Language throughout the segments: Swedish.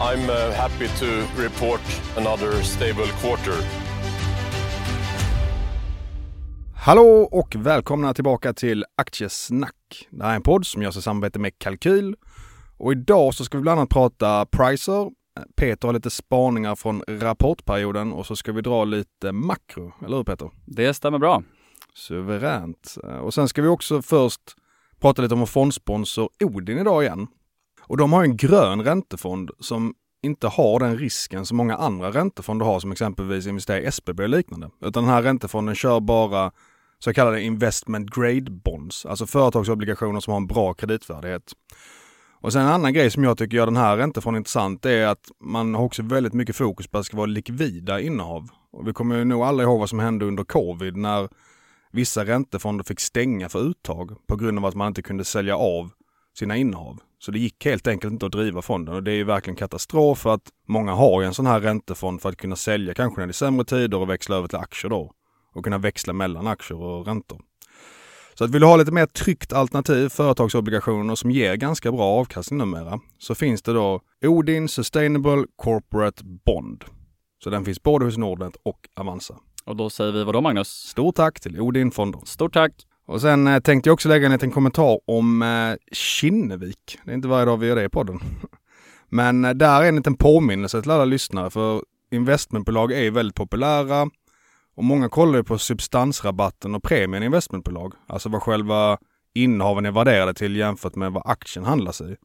I'm uh, happy to report another stable quarter. Hallå och välkomna tillbaka till Aktiesnack. Det här är en podd som görs i samarbete med Kalkyl. Och idag så ska vi bland annat prata pricer. Peter har lite spaningar från rapportperioden och så ska vi dra lite makro. Eller hur Peter? Det stämmer bra. Suveränt. Och sen ska vi också först prata lite om vår fondsponsor Odin idag igen. Och de har en grön räntefond som inte har den risken som många andra räntefonder har som exempelvis investerar i SBB och liknande. Utan den här räntefonden kör bara så kallade investment grade bonds, alltså företagsobligationer som har en bra kreditvärdighet. Och sen en annan grej som jag tycker gör den här räntefonden intressant är att man har också väldigt mycket fokus på att det ska vara likvida innehav. Och vi kommer ju nog alla ihåg vad som hände under covid när vissa räntefonder fick stänga för uttag på grund av att man inte kunde sälja av sina innehav. Så det gick helt enkelt inte att driva fonden och det är ju verkligen katastrof för att många har en sån här räntefond för att kunna sälja kanske när det är sämre tider och växla över till aktier då och kunna växla mellan aktier och räntor. Så att vill du ha lite mer tryggt alternativ, företagsobligationer som ger ganska bra avkastning numera, så finns det då Odin Sustainable Corporate Bond. Så den finns både hos Nordnet och Avanza. Och då säger vi vad då Magnus? Stort tack till Odin Fonder. Stort tack! Och sen eh, tänkte jag också lägga en liten kommentar om eh, Kinnevik. Det är inte varje dag vi gör det i podden. Men eh, där är en liten påminnelse till alla lyssnare för investmentbolag är väldigt populära och många kollar ju på substansrabatten och premien i investmentbolag. Alltså vad själva innehaven är värderade till jämfört med vad aktien handlas i.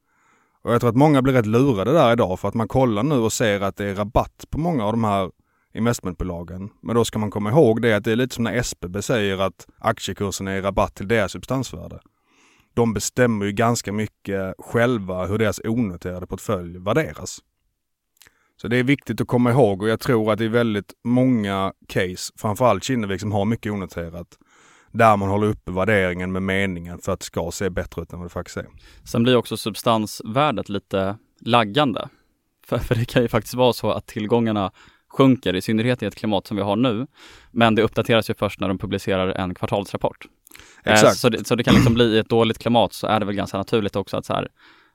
Och jag tror att många blir rätt lurade där idag för att man kollar nu och ser att det är rabatt på många av de här investmentbolagen. Men då ska man komma ihåg det att det är lite som när SBB säger att aktiekursen är i rabatt till deras substansvärde. De bestämmer ju ganska mycket själva hur deras onoterade portfölj värderas. Så det är viktigt att komma ihåg och jag tror att det är väldigt många case, framförallt Kinnevik som har mycket onoterat, där man håller uppe värderingen med meningen för att det ska se bättre ut än vad det faktiskt är. Sen blir också substansvärdet lite laggande. För, för det kan ju faktiskt vara så att tillgångarna sjunker, i synnerhet i ett klimat som vi har nu. Men det uppdateras ju först när de publicerar en kvartalsrapport. Exakt. Eh, så, det, så det kan liksom bli i ett dåligt klimat så är det väl ganska naturligt också att så här,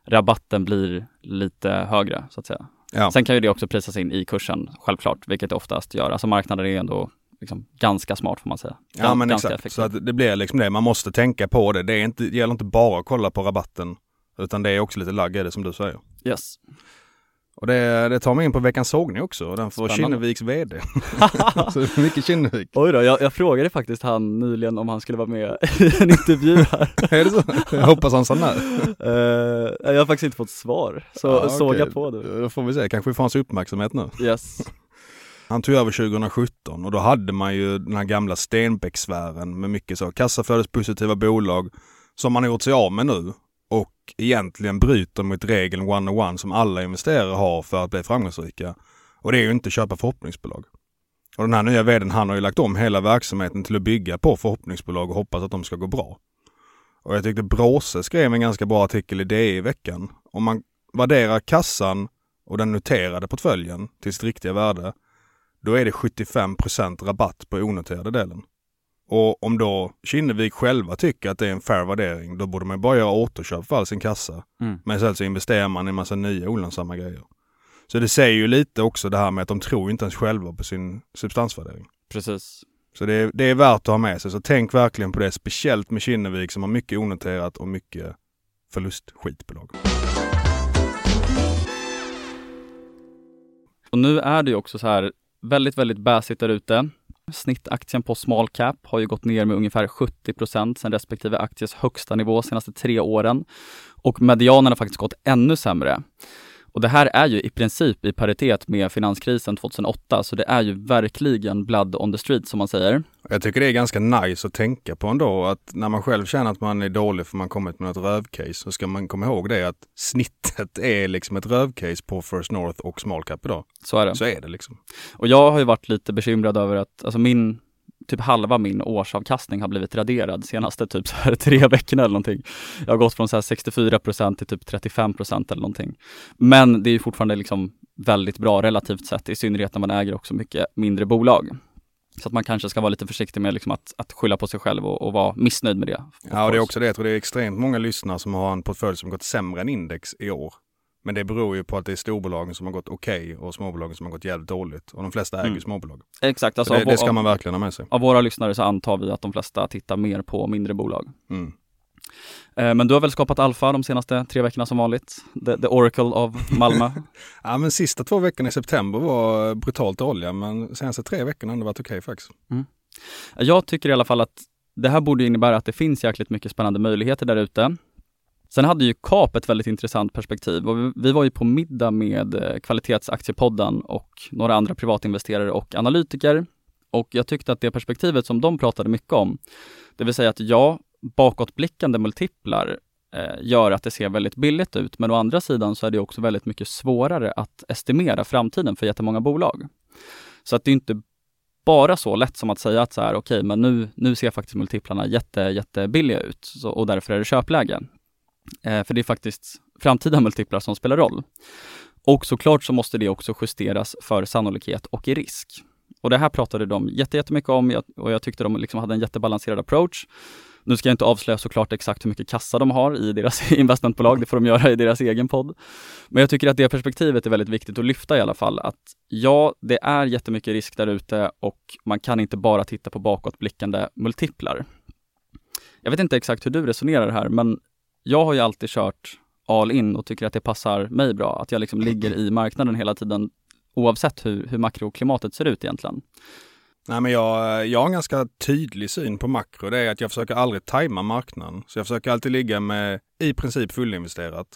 rabatten blir lite högre så att säga. Ja. Sen kan ju det också prisas in i kursen, självklart, vilket det oftast gör. Alltså marknaden är ändå liksom ganska smart får man säga. Ja men exakt, effektiv. så att det blir liksom det. Man måste tänka på det. Det, är inte, det gäller inte bara att kolla på rabatten. Utan det är också lite lagg i det som du säger. Yes. Och det, det tar mig in på veckans sågning också. Den får. Kinneviks VD. så mycket Kinnevik. Oj då, jag, jag frågade faktiskt han nyligen om han skulle vara med i en intervju här. är det så? Jag hoppas han sa nej. Eh, jag har faktiskt inte fått svar, så Ja, såga okej. på du. Då får vi se, kanske vi får hans uppmärksamhet nu. Yes. Han tog över 2017 och då hade man ju den här gamla Stenbeck-sfären med mycket så kassaflödespositiva bolag som man har gjort sig av med nu och egentligen bryter mot regeln one-on-one som alla investerare har för att bli framgångsrika. Och det är ju inte köpa förhoppningsbolag. Och den här nya vdn han har ju lagt om hela verksamheten till att bygga på förhoppningsbolag och hoppas att de ska gå bra. Och jag tyckte Bråse skrev en ganska bra artikel i DI i veckan. Om man värderar kassan och den noterade portföljen till sitt riktiga värde, då är det 75% rabatt på onoterade delen. Och om då Kinnevik själva tycker att det är en fair värdering, då borde man bara göra återköp för all sin kassa. Mm. Men sen så investerar man i en massa nya olönsamma grejer. Så det säger ju lite också det här med att de tror inte ens själva på sin substansvärdering. Precis. Så det är, det är värt att ha med sig. Så tänk verkligen på det, speciellt med Kinnevik som har mycket onoterat och mycket förlustskitbolag. Och nu är det ju också så här väldigt, väldigt bäsigt där ute. Snittaktien på small cap har ju gått ner med ungefär 70 procent sen respektive akties högsta nivå senaste tre åren. Och medianen har faktiskt gått ännu sämre. Och det här är ju i princip i paritet med finanskrisen 2008, så det är ju verkligen blood on the street som man säger. Jag tycker det är ganska nice att tänka på ändå att när man själv känner att man är dålig för man kommit med något rövcase så ska man komma ihåg det att snittet är liksom ett rövcase på First North och small cap idag. Så är det. Så är det liksom. Och jag har ju varit lite bekymrad över att, alltså min typ halva min årsavkastning har blivit raderad senaste typ så här tre veckorna eller någonting. Jag har gått från så här 64% till typ 35% eller någonting. Men det är fortfarande liksom väldigt bra relativt sett, i synnerhet när man äger också mycket mindre bolag. Så att man kanske ska vara lite försiktig med liksom att, att skylla på sig själv och, och vara missnöjd med det. Ja, och det är också det. Jag tror det är extremt många lyssnare som har en portfölj som gått sämre än index i år. Men det beror ju på att det är storbolagen som har gått okej okay och småbolagen som har gått jävligt dåligt. Och de flesta äger mm. småbolag. Exakt. Alltså det, det, ska man verkligen ha med sig. Av våra lyssnare så antar vi att de flesta tittar mer på mindre bolag. Mm. Eh, men du har väl skapat alfa de senaste tre veckorna som vanligt? The, the Oracle of Malmö. ja, men sista två veckorna i september var brutalt dåliga, men senaste tre veckorna har det varit okej okay, faktiskt. Mm. Jag tycker i alla fall att det här borde innebära att det finns jäkligt mycket spännande möjligheter där ute. Sen hade ju KAP ett väldigt intressant perspektiv och vi var ju på middag med eh, Kvalitetsaktiepodden och några andra privatinvesterare och analytiker. Och jag tyckte att det perspektivet som de pratade mycket om, det vill säga att ja, bakåtblickande multiplar eh, gör att det ser väldigt billigt ut, men å andra sidan så är det också väldigt mycket svårare att estimera framtiden för jättemånga bolag. Så att det är inte bara så lätt som att säga att så här, okej, okay, men nu, nu ser faktiskt multiplarna jätte, jättebilliga ut så, och därför är det köpläge. Eh, för det är faktiskt framtida multiplar som spelar roll. Och såklart så måste det också justeras för sannolikhet och i risk. Och det här pratade de jättemycket om och jag tyckte de liksom hade en jättebalanserad approach. Nu ska jag inte avslöja såklart exakt hur mycket kassa de har i deras investmentbolag, det får de göra i deras egen podd. Men jag tycker att det perspektivet är väldigt viktigt att lyfta i alla fall, att ja, det är jättemycket risk där ute och man kan inte bara titta på bakåtblickande multiplar. Jag vet inte exakt hur du resonerar här, men jag har ju alltid kört all in och tycker att det passar mig bra. Att jag liksom ligger i marknaden hela tiden oavsett hur, hur makroklimatet ser ut egentligen. Nej, men jag, jag har en ganska tydlig syn på makro. Det är att jag försöker aldrig tajma marknaden. Så jag försöker alltid ligga med i princip fullinvesterat.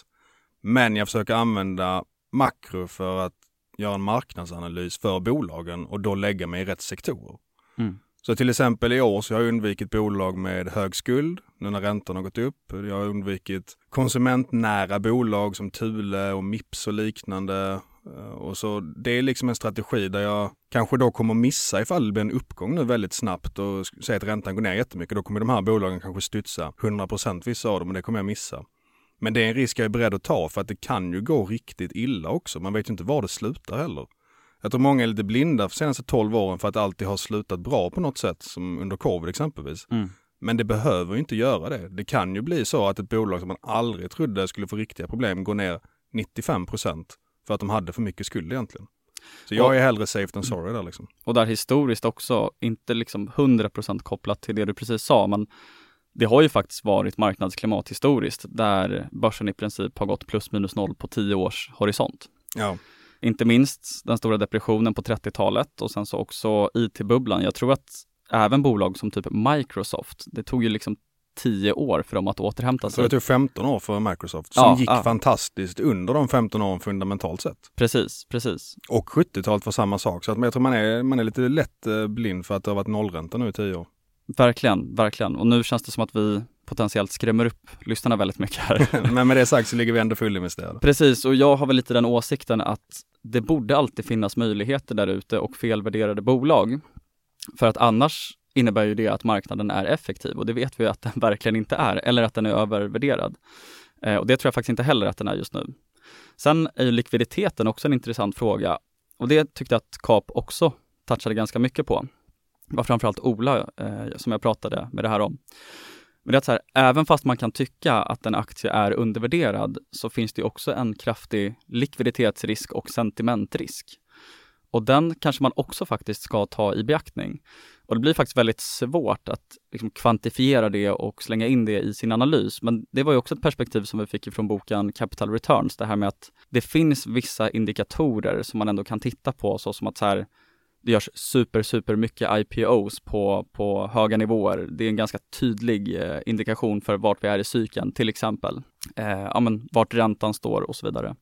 Men jag försöker använda makro för att göra en marknadsanalys för bolagen och då lägga mig i rätt sektorer. Mm. Så till exempel i år så har jag undvikit bolag med hög skuld nu när räntan har gått upp. Jag har undvikit konsumentnära bolag som Thule och Mips och liknande. Eh, och så det är liksom en strategi där jag kanske då kommer missa ifall det blir en uppgång nu väldigt snabbt och säger att räntan går ner jättemycket. Då kommer de här bolagen kanske studsa 100% vissa av dem och det kommer jag missa. Men det är en risk jag är beredd att ta för att det kan ju gå riktigt illa också. Man vet ju inte var det slutar heller. Jag tror många är lite blinda för senaste 12 åren för att det alltid har slutat bra på något sätt, som under covid exempelvis. Mm. Men det behöver ju inte göra det. Det kan ju bli så att ett bolag som man aldrig trodde skulle få riktiga problem går ner 95% för att de hade för mycket skuld egentligen. Så jag är hellre safe than sorry där liksom. Och där historiskt också, inte liksom 100% kopplat till det du precis sa, men det har ju faktiskt varit marknadsklimat historiskt där börsen i princip har gått plus minus noll på 10 års horisont. Ja. Inte minst den stora depressionen på 30-talet och sen så också IT-bubblan. Jag tror att även bolag som typ Microsoft, det tog ju liksom 10 år för dem att återhämta sig. det tog 15 år för Microsoft som ja, gick ja. fantastiskt under de 15 åren fundamentalt sett. Precis, precis. Och 70-talet var samma sak. Så att jag tror man är, man är lite lätt eh, blind för att det har varit nollränta nu i 10 år. Verkligen, verkligen. Och nu känns det som att vi potentiellt skrämmer upp lyssnarna väldigt mycket här. Men med det sagt så ligger vi ändå fullinvesterade. Precis, och jag har väl lite den åsikten att det borde alltid finnas möjligheter där ute och felvärderade bolag. För att annars innebär ju det att marknaden är effektiv och det vet vi att den verkligen inte är, eller att den är övervärderad. Eh, och det tror jag faktiskt inte heller att den är just nu. Sen är ju likviditeten också en intressant fråga och det tyckte jag att KAP också touchade ganska mycket på. Det var framförallt Ola eh, som jag pratade med det här om. Men det är så här, även fast man kan tycka att en aktie är undervärderad så finns det också en kraftig likviditetsrisk och sentimentrisk. Och den kanske man också faktiskt ska ta i beaktning. Och det blir faktiskt väldigt svårt att liksom kvantifiera det och slänga in det i sin analys. Men det var ju också ett perspektiv som vi fick från boken Capital Returns, det här med att det finns vissa indikatorer som man ändå kan titta på, så som att så här, det görs super, super mycket IPOs på, på höga nivåer. Det är en ganska tydlig eh, indikation för vart vi är i cykeln, till exempel. Eh, ja, men vart räntan står och så vidare.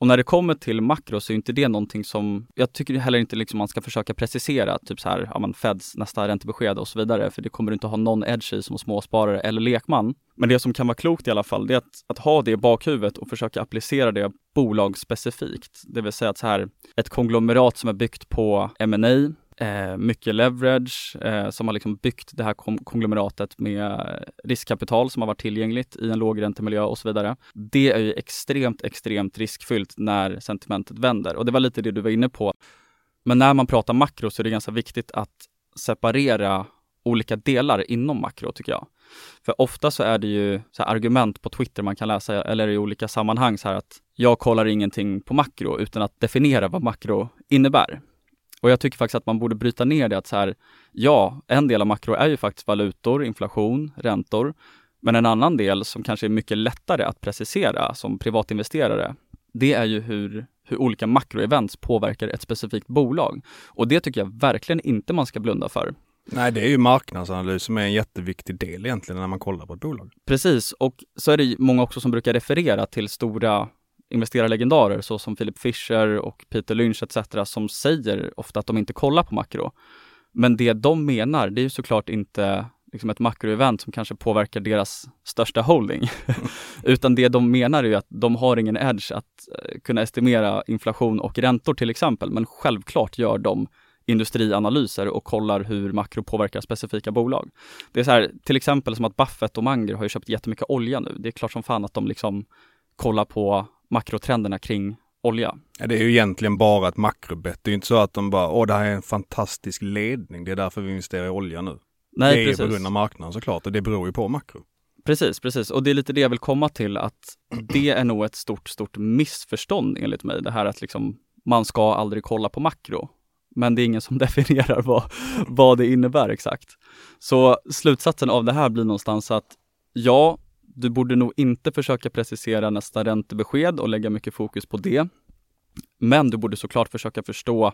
Och när det kommer till makro så är inte det någonting som, jag tycker heller inte liksom man ska försöka precisera, typ så här, ja men Feds nästa räntebesked och så vidare, för det kommer du inte ha någon edge i som småsparare eller lekman. Men det som kan vara klokt i alla fall, det är att, att ha det i bakhuvudet och försöka applicera det bolagsspecifikt. Det vill säga att så här, ett konglomerat som är byggt på M&A eh, mycket leverage eh, som har liksom byggt det här konglomeratet med riskkapital som har varit tillgängligt i en lågräntemiljö och så vidare. Det är ju extremt, extremt riskfyllt när sentimentet vänder och det var lite det du var inne på. Men när man pratar makro så är det ganska viktigt att separera olika delar inom makro tycker jag. För ofta så är det ju så argument på Twitter man kan läsa eller i olika sammanhang så här att jag kollar ingenting på makro utan att definiera vad makro innebär. Och jag tycker faktiskt att man borde bryta ner det att så här, ja, en del av makro är ju faktiskt valutor, inflation, räntor. Men en annan del som kanske är mycket lättare att precisera som privatinvesterare, det är ju hur, hur olika makroevents påverkar ett specifikt bolag. Och det tycker jag verkligen inte man ska blunda för. Nej, det är ju marknadsanalys som är en jätteviktig del egentligen när man kollar på ett bolag. Precis, och så är det många också som brukar referera till stora investerarlegendarer såsom Philip Fisher och Peter Lynch etc. som säger ofta att de inte kollar på makro. Men det de menar, det är ju såklart inte liksom ett makroevent som kanske påverkar deras största holding. Utan det de menar är ju att de har ingen edge att eh, kunna estimera inflation och räntor till exempel. Men självklart gör de industrianalyser och kollar hur makro påverkar specifika bolag. Det är så här, till exempel som att Buffett och Munger har ju köpt jättemycket olja nu. Det är klart som fan att de liksom kollar på makrotrenderna kring olja. Ja, det är ju egentligen bara ett makrobett. Det är ju inte så att de bara, åh det här är en fantastisk ledning, det är därför vi investerar i olja nu. Nej, det är precis. ju på grund av marknaden såklart och det beror ju på makro. Precis, precis. Och det är lite det jag vill komma till att det är nog ett stort, stort missförstånd enligt mig. Det här att liksom man ska aldrig kolla på makro. Men det är ingen som definierar vad, vad det innebär exakt. Så slutsatsen av det här blir någonstans att ja, du borde nog inte försöka precisera nästa räntebesked och lägga mycket fokus på det. Men du borde såklart försöka förstå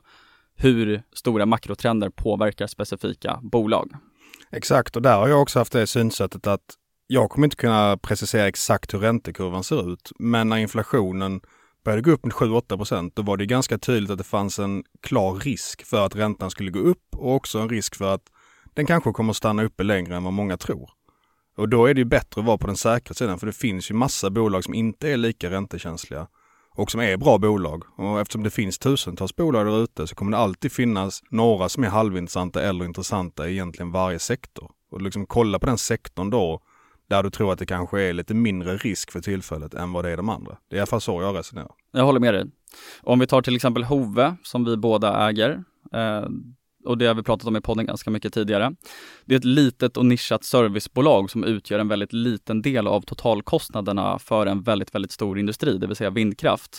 hur stora makrotrender påverkar specifika bolag. Exakt, och där har jag också haft det synsättet att jag kommer inte kunna precisera exakt hur räntekurvan ser ut. Men när inflationen började gå upp med 7-8 procent, då var det ganska tydligt att det fanns en klar risk för att räntan skulle gå upp och också en risk för att den kanske kommer att stanna uppe längre än vad många tror. Och då är det ju bättre att vara på den säkra sidan för det finns ju massa bolag som inte är lika räntekänsliga och som är bra bolag. Och eftersom det finns tusentals bolag där ute så kommer det alltid finnas några som är halvintressanta eller intressanta i egentligen varje sektor. Och liksom kolla på den sektorn då där du tror att det kanske är lite mindre risk för tillfället än vad det är de andra. Det är i alla fall så jag resonerar. Jag håller med dig. Om vi tar till exempel Hove som vi båda äger. Eh, och det har vi pratat om i podden ganska mycket tidigare. Det är ett litet och nischat servicebolag som utgör en väldigt liten del av totalkostnaderna för en väldigt, väldigt stor industri, det vill säga vindkraft.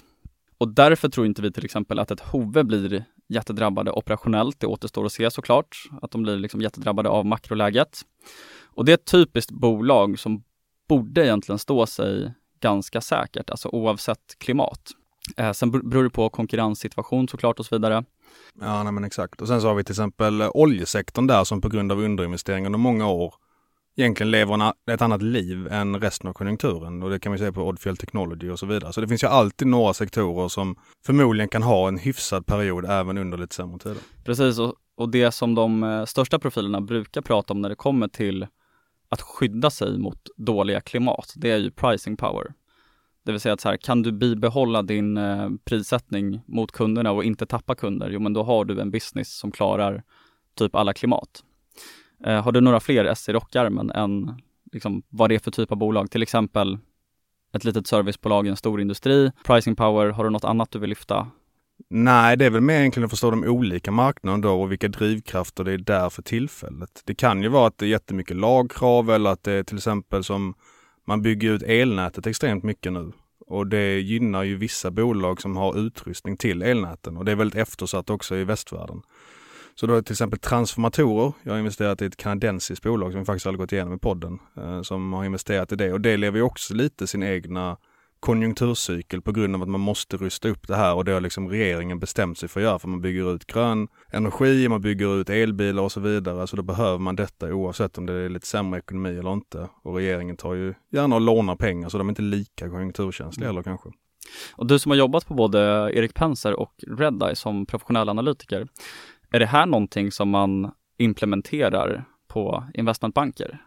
Och därför tror inte vi till exempel att ett Hove blir jättedrabbade operationellt. Det återstår att se såklart, att de blir liksom jättedrabbade av makroläget. Och det är ett typiskt bolag som borde egentligen stå sig ganska säkert, alltså oavsett klimat. Eh, sen beror det på konkurrenssituation såklart och så vidare. Ja, nej men exakt. Och sen så har vi till exempel eh, oljesektorn där som på grund av underinvesteringar under många år egentligen lever ett annat liv än resten av konjunkturen. Och det kan vi se på Oddfjell Technology och så vidare. Så det finns ju alltid några sektorer som förmodligen kan ha en hyfsad period även under lite sämre tider. Precis, och, och det som de eh, största profilerna brukar prata om när det kommer till att skydda sig mot dåliga klimat, det är ju pricing power. Det vill säga att så här, kan du bibehålla din eh, prissättning mot kunderna och inte tappa kunder, jo men då har du en business som klarar typ alla klimat. Eh, har du några fler S i rockärmen än liksom, vad det är för typ av bolag? Till exempel ett litet servicebolag i en stor industri, pricing power, har du något annat du vill lyfta? Nej, det är väl mer egentligen att förstå de olika marknaderna då och vilka drivkrafter det är där för tillfället. Det kan ju vara att det är jättemycket lagkrav eller att det är till exempel som man bygger ut elnätet extremt mycket nu. Och det gynnar ju vissa bolag som har utrustning till elnäten och det är väldigt eftersatt också i västvärlden. Så då är till exempel transformatorer. Jag har investerat i ett kanadensiskt bolag som vi faktiskt aldrig gått igenom i podden, eh, som har investerat i det och det lever ju också lite sin egna konjunkturcykel på grund av att man måste rusta upp det här och det har liksom regeringen bestämt sig för att göra för man bygger ut grön energi, man bygger ut elbilar och så vidare. Så då behöver man detta oavsett om det är lite sämre ekonomi eller inte. Och regeringen tar ju gärna och lånar pengar så de är inte lika konjunkturkänsliga heller kanske. Och du som har jobbat på både Erik Penser och Redeye som professionell analytiker, är det här någonting som man implementerar på investmentbanker?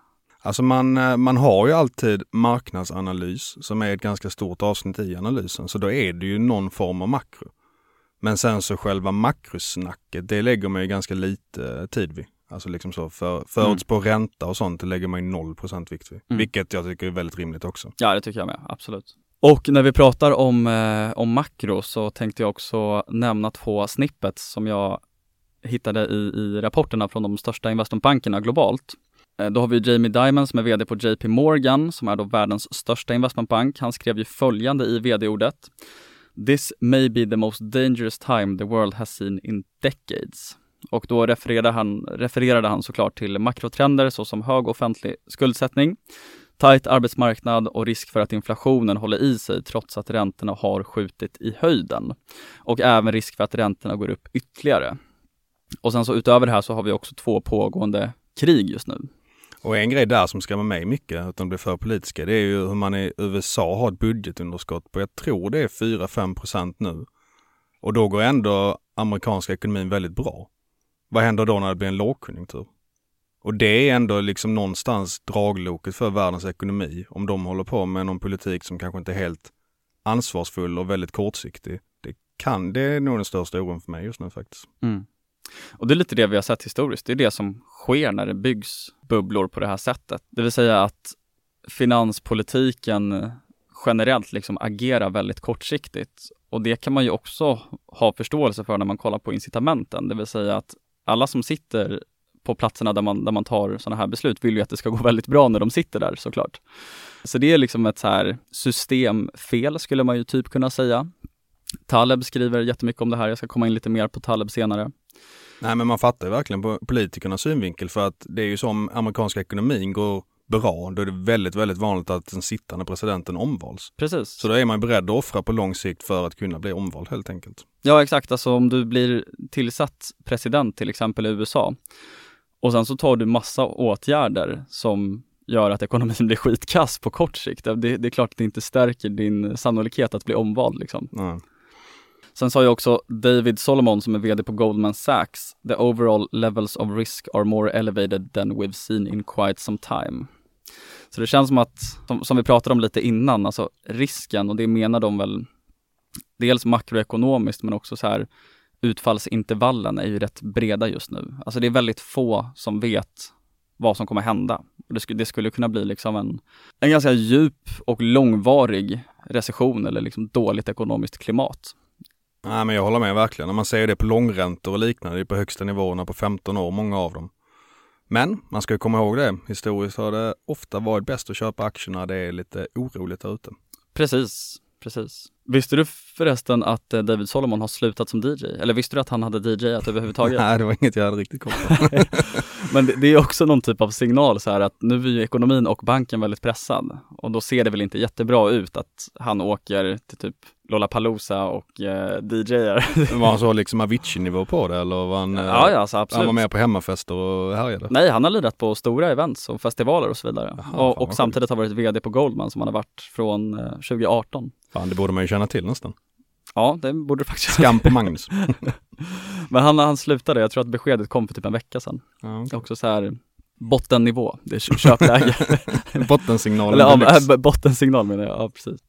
Alltså man, eh, man har ju alltid marknadsanalys som är ett ganska stort avsnitt i analysen. Så då är det ju någon form av makro. Men sen så själva makrosnacket, det lägger man ju ganska lite tid vid. Alltså liksom så för, förutspå mm. ränta och sånt, det lägger man ju 0% vikt vid. Mm. Vilket jag tycker är väldigt rimligt också. Ja, det tycker jag med, absolut. Och när vi pratar om, eh, om makro så tänkte jag också nämna två snippets som jag hittade i, i rapporterna från de största investmentbankerna globalt. Eh, då har vi Jamie Dimon som är VD på JP Morgan, som är då världens största investmentbank. Han skrev ju följande i VD-ordet. This may be the most dangerous time the world has seen in decades. Och då refererade han, refererade han såklart till makrotrender såsom hög offentlig skuldsättning, tajt arbetsmarknad och risk för att inflationen håller i sig trots att räntorna har skjutit i höjden. Och även risk för att räntorna går upp ytterligare. Och sen så utöver det här så har vi också två pågående krig just nu. Och en grej där som skrämmer mig mycket, utan att bli för politiska, det är ju hur man i USA har ett budgetunderskott på, jag tror det är 4-5 procent nu. Och då går ändå amerikanska ekonomin väldigt bra. Vad händer då när det blir en lågkonjunktur? Och det är ändå liksom någonstans dragloket för världens ekonomi. Om de håller på med någon politik som kanske inte är helt ansvarsfull och väldigt kortsiktig. Det kan, det är nog den största oron för mig just nu faktiskt. Mm. Och det är lite det vi har sett historiskt. Det är det som sker när det byggs bubblor på det här sättet. Det vill säga att finanspolitiken generellt liksom agerar väldigt kortsiktigt. Och det kan man ju också ha förståelse för när man kollar på incitamenten. Det vill säga att alla som sitter på platserna där man, där man tar sådana här beslut vill ju att det ska gå väldigt bra när de sitter där såklart. Så det är liksom ett så här systemfel skulle man ju typ kunna säga. Taleb skriver jättemycket om det här, jag ska komma in lite mer på Taleb senare. Nej men man fattar ju verkligen på politikernas synvinkel för att det är ju som amerikanska ekonomin går bra, då är det väldigt, väldigt vanligt att den sittande presidenten omvals. Precis. Så då är man beredd att offra på lång sikt för att kunna bli omvald helt enkelt. Ja exakt, alltså om du blir tillsatt president till exempel i USA och sen så tar du massa åtgärder som gör att ekonomin blir skitkass på kort sikt. Det, det är klart att det inte stärker din sannolikhet att bli omvald liksom. Nej. Sen sa ju också David Solomon som är VD på Goldman Sachs, the overall levels of risk are more elevated than we've seen in quite some time. Så det känns som att, som, som vi pratade om lite innan, alltså risken och det menar de väl dels makroekonomiskt men också så här utfallsintervallen är ju rätt breda just nu. Alltså det är väldigt få som vet vad som kommer hända. Det skulle, det skulle kunna bli liksom en, en ganska djup och långvarig recession eller liksom dåligt ekonomiskt klimat. Nej men jag håller med verkligen. Man ser det på långräntor och liknande, det är på högsta nivåerna på 15 år, många av dem. Men man ska komma ihåg det, historiskt har det ofta varit bäst att köpa aktier när det är lite oroligt där ute. Precis, precis. Visste du förresten att eh, David Solomon har slutat som DJ? Eller visste du att han hade DJat överhuvudtaget? Nej, det var inget jag hade riktigt koll på. Men det, det är också någon typ av signal så här att nu är ju ekonomin och banken väldigt pressad och då ser det väl inte jättebra ut att han åker till typ Lollapalooza och eh, DJar. var han så liksom Avicii-nivå på det eller var han, ja, ja, alltså, absolut. han var med på hemmafester och härjade? Nej, han har lirat på stora events och festivaler och så vidare. Jaha, och, och samtidigt har varit VD på Goldman som han har varit från eh, 2018. Fan, det borde man ju känna till nästan. Ja, det borde det faktiskt. Skam på Magnus. Men han, han slutade, jag tror att beskedet kom för typ en vecka sedan. Ja, okay. Också så här bottennivå, det är köpläge. Bottensignal. Eller ja, bottensignal menar jag, ja precis.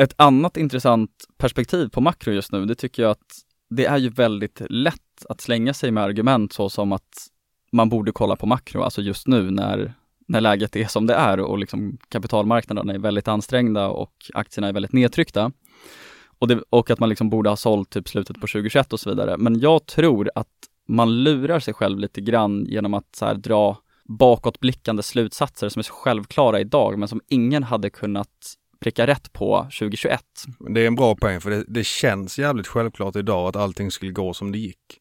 Ett annat intressant perspektiv på makro just nu, det tycker jag att det är ju väldigt lätt att slänga sig med argument så som att man borde kolla på makro, alltså just nu när, när läget är som det är och liksom kapitalmarknaderna är väldigt ansträngda och aktierna är väldigt nedtryckta. Och, det, och att man liksom borde ha sålt typ slutet på 2021 och så vidare. Men jag tror att man lurar sig själv lite grann genom att så här, dra bakåtblickande slutsatser som är så självklara idag, men som ingen hade kunnat pricka rätt på 2021. Det är en bra poäng för det, det känns jävligt självklart idag att allting skulle gå som det gick.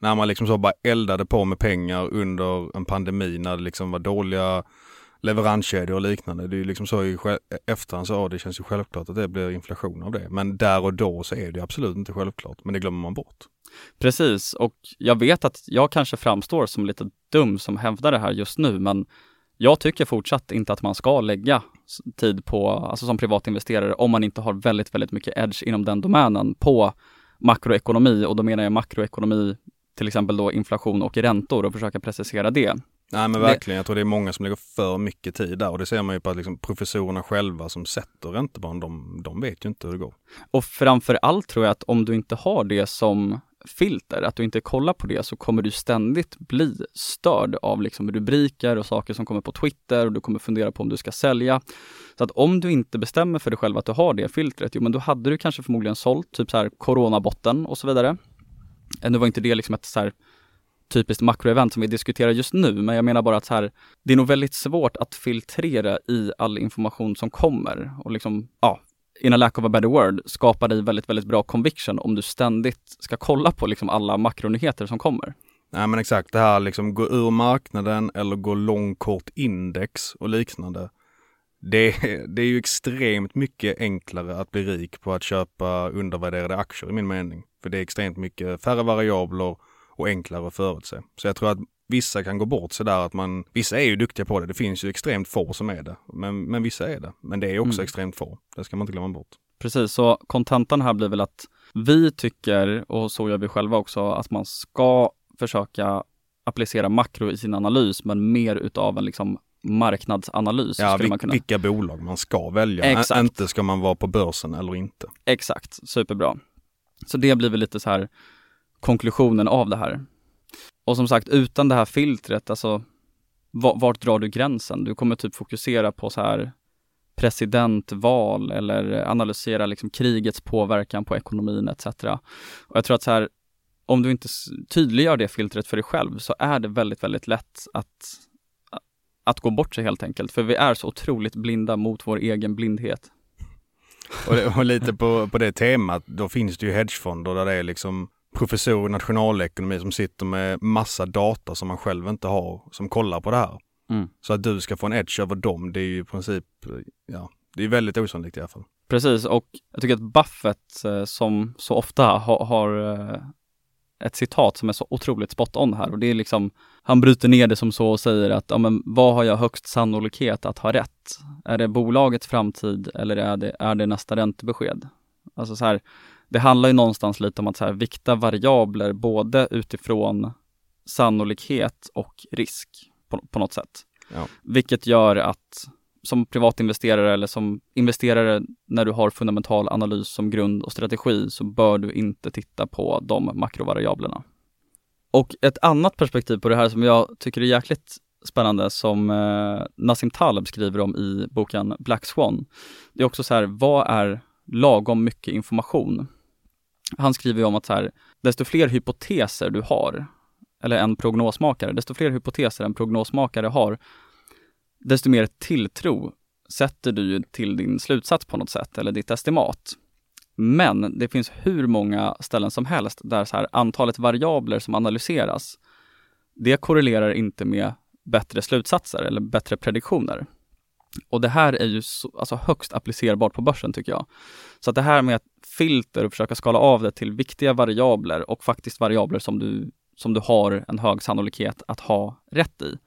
När man liksom så bara eldade på med pengar under en pandemi när det liksom var dåliga leveranskedjor och liknande. Det är ju liksom så i efterhand så, ja, det känns ju självklart att det blir inflation av det. Men där och då så är det absolut inte självklart, men det glömmer man bort. Precis, och jag vet att jag kanske framstår som lite dum som hävdar det här just nu, men jag tycker fortsatt inte att man ska lägga tid på, alltså som privatinvesterare, om man inte har väldigt, väldigt mycket edge inom den domänen på makroekonomi och då menar jag makroekonomi, till exempel då inflation och räntor och försöka precisera det. Nej men verkligen, jag tror det är många som lägger för mycket tid där och det ser man ju på att liksom professorerna själva som sätter räntebarn, de, de vet ju inte hur det går. Och framför allt tror jag att om du inte har det som filter, att du inte kollar på det så kommer du ständigt bli störd av liksom rubriker och saker som kommer på Twitter och du kommer fundera på om du ska sälja. Så att om du inte bestämmer för dig själv att du har det filtret, jo men då hade du kanske förmodligen sålt typ så här coronabotten och så vidare. Nu var inte det liksom ett så här typiskt makroevent som vi diskuterar just nu, men jag menar bara att så här, det är nog väldigt svårt att filtrera i all information som kommer och liksom, ja, in a lack of a better word, skapar dig väldigt, väldigt bra conviction om du ständigt ska kolla på liksom alla makronyheter som kommer. Nej men exakt, det här liksom gå ur marknaden eller gå lång kort index och liknande. Det, det är ju extremt mycket enklare att bli rik på att köpa undervärderade aktier i min mening. För det är extremt mycket färre variabler och enklare att förutse. Så jag tror att vissa kan gå bort sig där att man, vissa är ju duktiga på det. Det finns ju extremt få som är det. Men, men vissa är det. Men det är också mm. extremt få. Det ska man inte glömma bort. Precis, så kontentan här blir väl att vi tycker, och så gör vi själva också, att man ska försöka applicera makro i sin analys, men mer utav en liksom marknadsanalys. Ja, man kunna. vilka bolag man ska välja. Exakt. Inte ska man vara på börsen eller inte. Exakt, superbra. Så det blir väl lite så här konklusionen av det här. Och som sagt, utan det här filtret, alltså vart drar du gränsen? Du kommer typ fokusera på så här presidentval eller analysera liksom krigets påverkan på ekonomin etc. Och jag tror att så här, om du inte tydliggör det filtret för dig själv så är det väldigt, väldigt lätt att, att gå bort sig helt enkelt. För vi är så otroligt blinda mot vår egen blindhet. Och, det, och lite på, på det temat, då finns det ju hedgefonder där det är liksom professor i nationalekonomi som sitter med massa data som man själv inte har, som kollar på det här. Mm. Så att du ska få en edge över dem, det är ju i princip, ja, det är väldigt osannolikt i alla fall. Precis, och jag tycker att Buffett eh, som så ofta har, har eh, ett citat som är så otroligt spot on här och det är liksom, han bryter ner det som så och säger att, ja men vad har jag högst sannolikhet att ha rätt? Är det bolagets framtid eller är det, är det nästa räntebesked? Alltså så här, det handlar ju någonstans lite om att så här, vikta variabler både utifrån sannolikhet och risk på, på något sätt. Ja. Vilket gör att som privatinvesterare eller som investerare när du har fundamental analys som grund och strategi så bör du inte titta på de makrovariablerna. Och ett annat perspektiv på det här som jag tycker är jäkligt spännande som eh, Nassim Taleb skriver om i boken Black Swan. Det är också så här, vad är lagom mycket information? Han skriver ju om att så här, desto fler hypoteser du har, eller en prognosmakare, desto fler hypoteser en prognosmakare har, desto mer tilltro sätter du till din slutsats på något sätt, eller ditt estimat. Men det finns hur många ställen som helst där så här, antalet variabler som analyseras, det korrelerar inte med bättre slutsatser eller bättre prediktioner. Och det här är ju så, alltså högst applicerbart på börsen tycker jag. Så att det här med att filter och försöka skala av det till viktiga variabler och faktiskt variabler som du, som du har en hög sannolikhet att ha rätt i,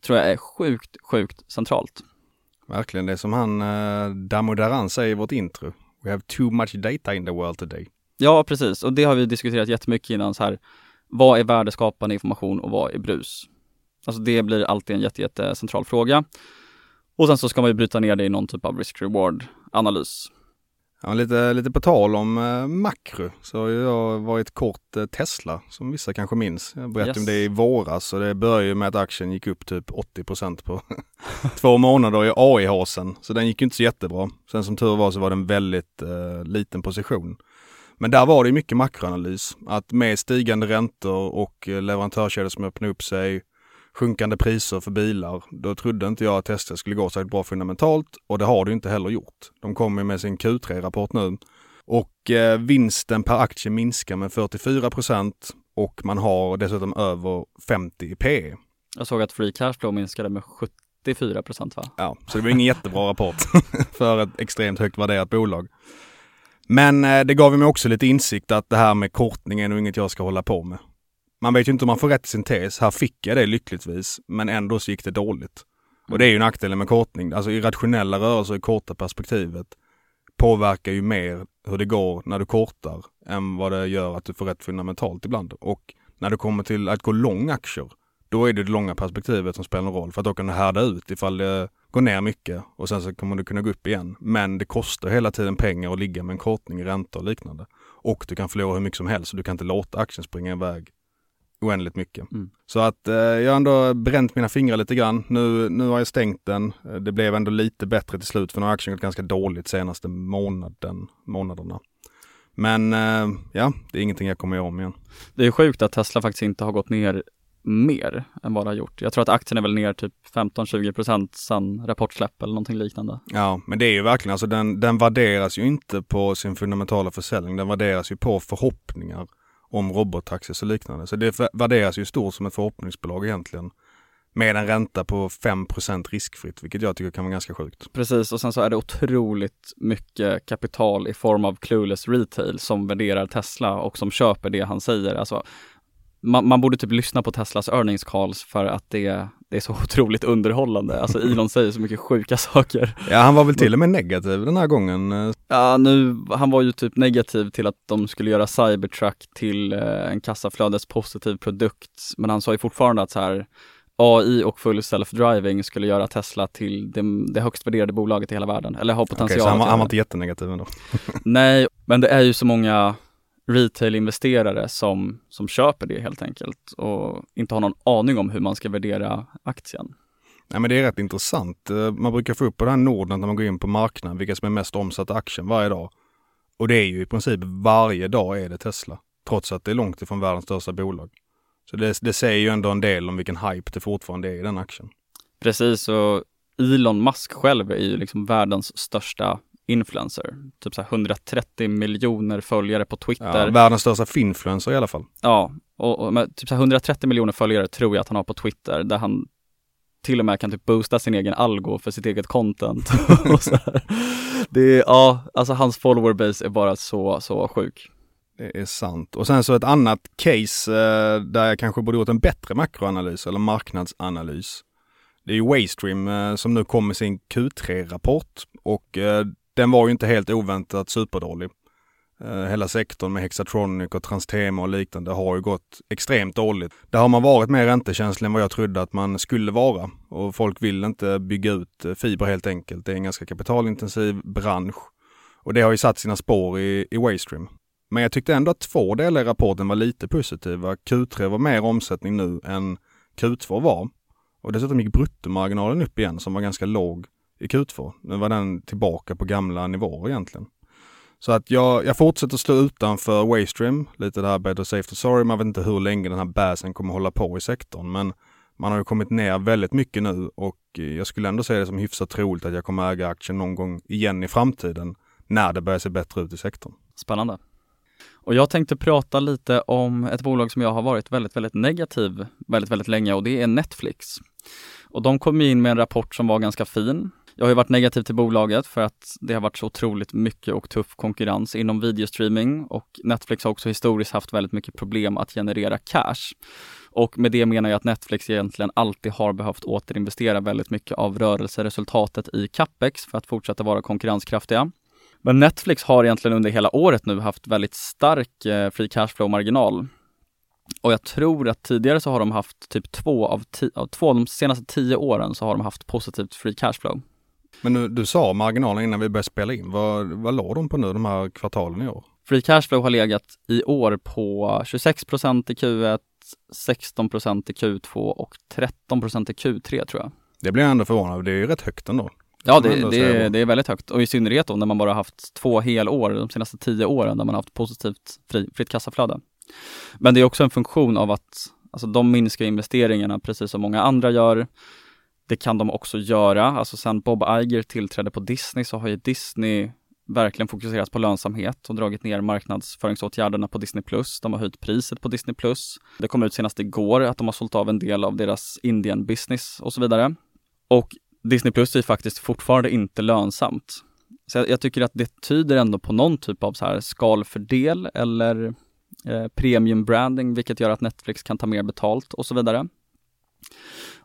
tror jag är sjukt, sjukt centralt. Verkligen, det är som han eh, Damodaran säger i vårt intro. We have too much data in the world today. Ja, precis. Och det har vi diskuterat jättemycket innan så här. Vad är värdeskapande information och vad är brus? Alltså det blir alltid en jätte, jätte central fråga. Och sen så ska man ju bryta ner det i någon typ av risk-reward analys. Ja, lite, lite på tal om eh, makro så har jag varit kort eh, Tesla som vissa kanske minns. Jag berättade yes. om det i våras och det började ju med att aktien gick upp typ 80% på två månader i AI-hasen. Så den gick ju inte så jättebra. Sen som tur var så var det en väldigt eh, liten position. Men där var det mycket makroanalys. Att med stigande räntor och eh, leverantörskedjor som öppnar upp sig, sjunkande priser för bilar. Då trodde inte jag att Tesla skulle gå så bra fundamentalt och det har det inte heller gjort. De kommer med sin Q3-rapport nu och eh, vinsten per aktie minskar med 44 procent och man har dessutom över 50 i PE. Jag såg att free cash flow minskade med 74 procent va? Ja, så det var ingen jättebra rapport för ett extremt högt värderat bolag. Men eh, det gav mig också lite insikt att det här med kortning är nog inget jag ska hålla på med. Man vet ju inte om man får rätt i sin tes. Här fick jag det lyckligtvis, men ändå så gick det dåligt. Och det är ju nackdelen med kortning. Alltså irrationella rörelser i korta perspektivet påverkar ju mer hur det går när du kortar än vad det gör att du får rätt fundamentalt ibland. Och när det kommer till att gå lång aktier, då är det det långa perspektivet som spelar roll. För att då kan du härda ut ifall det går ner mycket och sen så kommer du kunna gå upp igen. Men det kostar hela tiden pengar att ligga med en kortning i ränta och liknande. Och du kan förlora hur mycket som helst. Du kan inte låta aktien springa iväg oändligt mycket. Mm. Så att eh, jag har ändå bränt mina fingrar lite grann. Nu, nu har jag stängt den. Eh, det blev ändå lite bättre till slut för nu har aktien gått ganska dåligt senaste månaden, månaderna. Men eh, ja, det är ingenting jag kommer göra om igen. Det är sjukt att Tesla faktiskt inte har gått ner mer än vad det har gjort. Jag tror att aktien är väl ner typ 15-20 procent sedan rapportsläpp eller någonting liknande. Ja, men det är ju verkligen, alltså den, den värderas ju inte på sin fundamentala försäljning. Den värderas ju på förhoppningar om robottaxis och liknande. Så det värderas ju stort som ett förhoppningsbolag egentligen. Med en ränta på 5% riskfritt, vilket jag tycker kan vara ganska sjukt. Precis, och sen så är det otroligt mycket kapital i form av clueless retail som värderar Tesla och som köper det han säger. Alltså, man, man, borde typ lyssna på Teslas earnings calls för att det, det är så otroligt underhållande. Alltså Elon säger så mycket sjuka saker. Ja, han var väl till och med negativ den här gången. Ja, nu, han var ju typ negativ till att de skulle göra Cybertruck till eh, en kassaflödespositiv produkt. Men han sa ju fortfarande att så här AI och full self-driving skulle göra Tesla till det, det högst värderade bolaget i hela världen, eller har potential. Okay, så han, var, han var inte jättenegativ ändå? Nej, men det är ju så många retail-investerare som, som köper det helt enkelt och inte har någon aning om hur man ska värdera aktien. Nej men det är rätt intressant. Eh, man brukar få upp på den här Norden när man går in på marknaden vilka som är mest omsatta aktien varje dag. Och det är ju i princip varje dag är det Tesla. Trots att det är långt ifrån världens största bolag. Så det, det säger ju ändå en del om vilken hype det fortfarande är i den aktien. Precis, och Elon Musk själv är ju liksom världens största influencer. Typ så 130 miljoner följare på Twitter. Ja, världens största finfluencer i alla fall. Ja, och, och typ så 130 miljoner följare tror jag att han har på Twitter där han till och med kan typ boosta sin egen algo för sitt eget content. och så här. Det är, ja, alltså hans follower base är bara så, så sjuk. Det är sant. Och sen så ett annat case eh, där jag kanske borde gjort en bättre makroanalys eller marknadsanalys. Det är ju Waystream eh, som nu kom med sin Q3-rapport och eh, den var ju inte helt oväntat superdålig. Eh, hela sektorn med Hexatronic och Transtema och liknande har ju gått extremt dåligt. Där har man varit mer räntekänslig än vad jag trodde att man skulle vara. Och folk vill inte bygga ut eh, fiber helt enkelt. Det är en ganska kapitalintensiv bransch. Och det har ju satt sina spår i, i Waystream. Men jag tyckte ändå att två delar i rapporten var lite positiva. Q3 var mer omsättning nu än Q2 var. Och dessutom gick bruttomarginalen upp igen som var ganska låg i Q2. Nu var den tillbaka på gamla nivåer egentligen. Så att jag, jag fortsätter stå utanför Waystream, lite det här better safe than sorry. Man vet inte hur länge den här basen kommer hålla på i sektorn. Men man har ju kommit ner väldigt mycket nu och eh, jag skulle ändå säga det som hyfsat troligt att jag kommer äga aktien någon gång igen i framtiden när det börjar se bättre ut i sektorn. Spännande. Och jag tänkte prata lite om ett bolag som jag har varit väldigt, väldigt negativ väldigt, väldigt länge och det är Netflix. Och de kom in med en rapport som var ganska fin. Jag har ju varit negativ till bolaget för att det har varit så otroligt mycket och tuff konkurrens inom videostreaming och Netflix har också historiskt haft väldigt mycket problem att generera cash. Och med det menar jag att Netflix egentligen alltid har behövt återinvestera väldigt mycket av rörelseresultatet i capex för att fortsätta vara konkurrenskraftiga. Men Netflix har egentligen under hela året nu haft väldigt stark eh, free cash flow-marginal. Och jag tror att tidigare så har de haft typ två av, av två av de senaste tio åren så har de haft positivt free cash flow. Men nu, du sa marginalen innan vi började spela in. Vad, vad låg de på nu de här kvartalen i år? Free cash flow har legat i år på 26% i Q1, 16% i Q2 och 13% i Q3 tror jag. Det blir jag ändå förvånad Det är ju rätt högt ändå. Ja, det, det, det, är väldigt högt och i synnerhet då när man bara haft två helår de senaste tio åren där man haft positivt fri, fritt kassaflöde. Men det är också en funktion av att Alltså de minskar investeringarna precis som många andra gör. Det kan de också göra. Alltså sen Bob Iger tillträdde på Disney så har ju Disney verkligen fokuserat på lönsamhet och dragit ner marknadsföringsåtgärderna på Disney+. De har höjt priset på Disney+. Det kom ut senast igår att de har sålt av en del av deras Indian business och så vidare. Och Disney Plus är faktiskt fortfarande inte lönsamt. Så jag, jag, tycker att det tyder ändå på någon typ av så här skalfördel eller eh, premium branding, vilket gör att Netflix kan ta mer betalt och så vidare.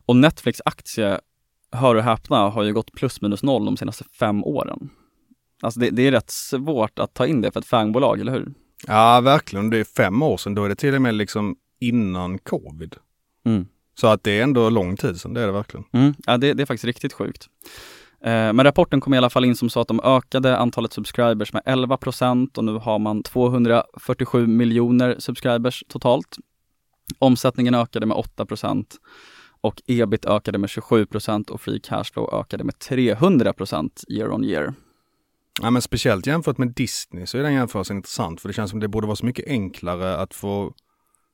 Och Netflix aktie, hör och häpna, har ju gått plus minus noll de senaste fem åren. Alltså det, det är rätt svårt att ta in det för ett fangbolag, eller hur? Ja, verkligen. Det är fem år sedan. Då är det till och med liksom innan covid. Mm. Så att det är ändå lång tid sedan, det är det verkligen. Mm. Ja, det, det, är faktiskt riktigt sjukt. Eh, men rapporten kom i alla fall in som så att de ökade antalet subscribers med 11% och nu har man 247 miljoner subscribers totalt. Omsättningen ökade med 8 och ebit ökade med 27% och free cashflow ökade med 300 year on year. Ja, men speciellt jämfört med Disney så är den jämförelsen intressant för det känns som det borde vara så mycket enklare att få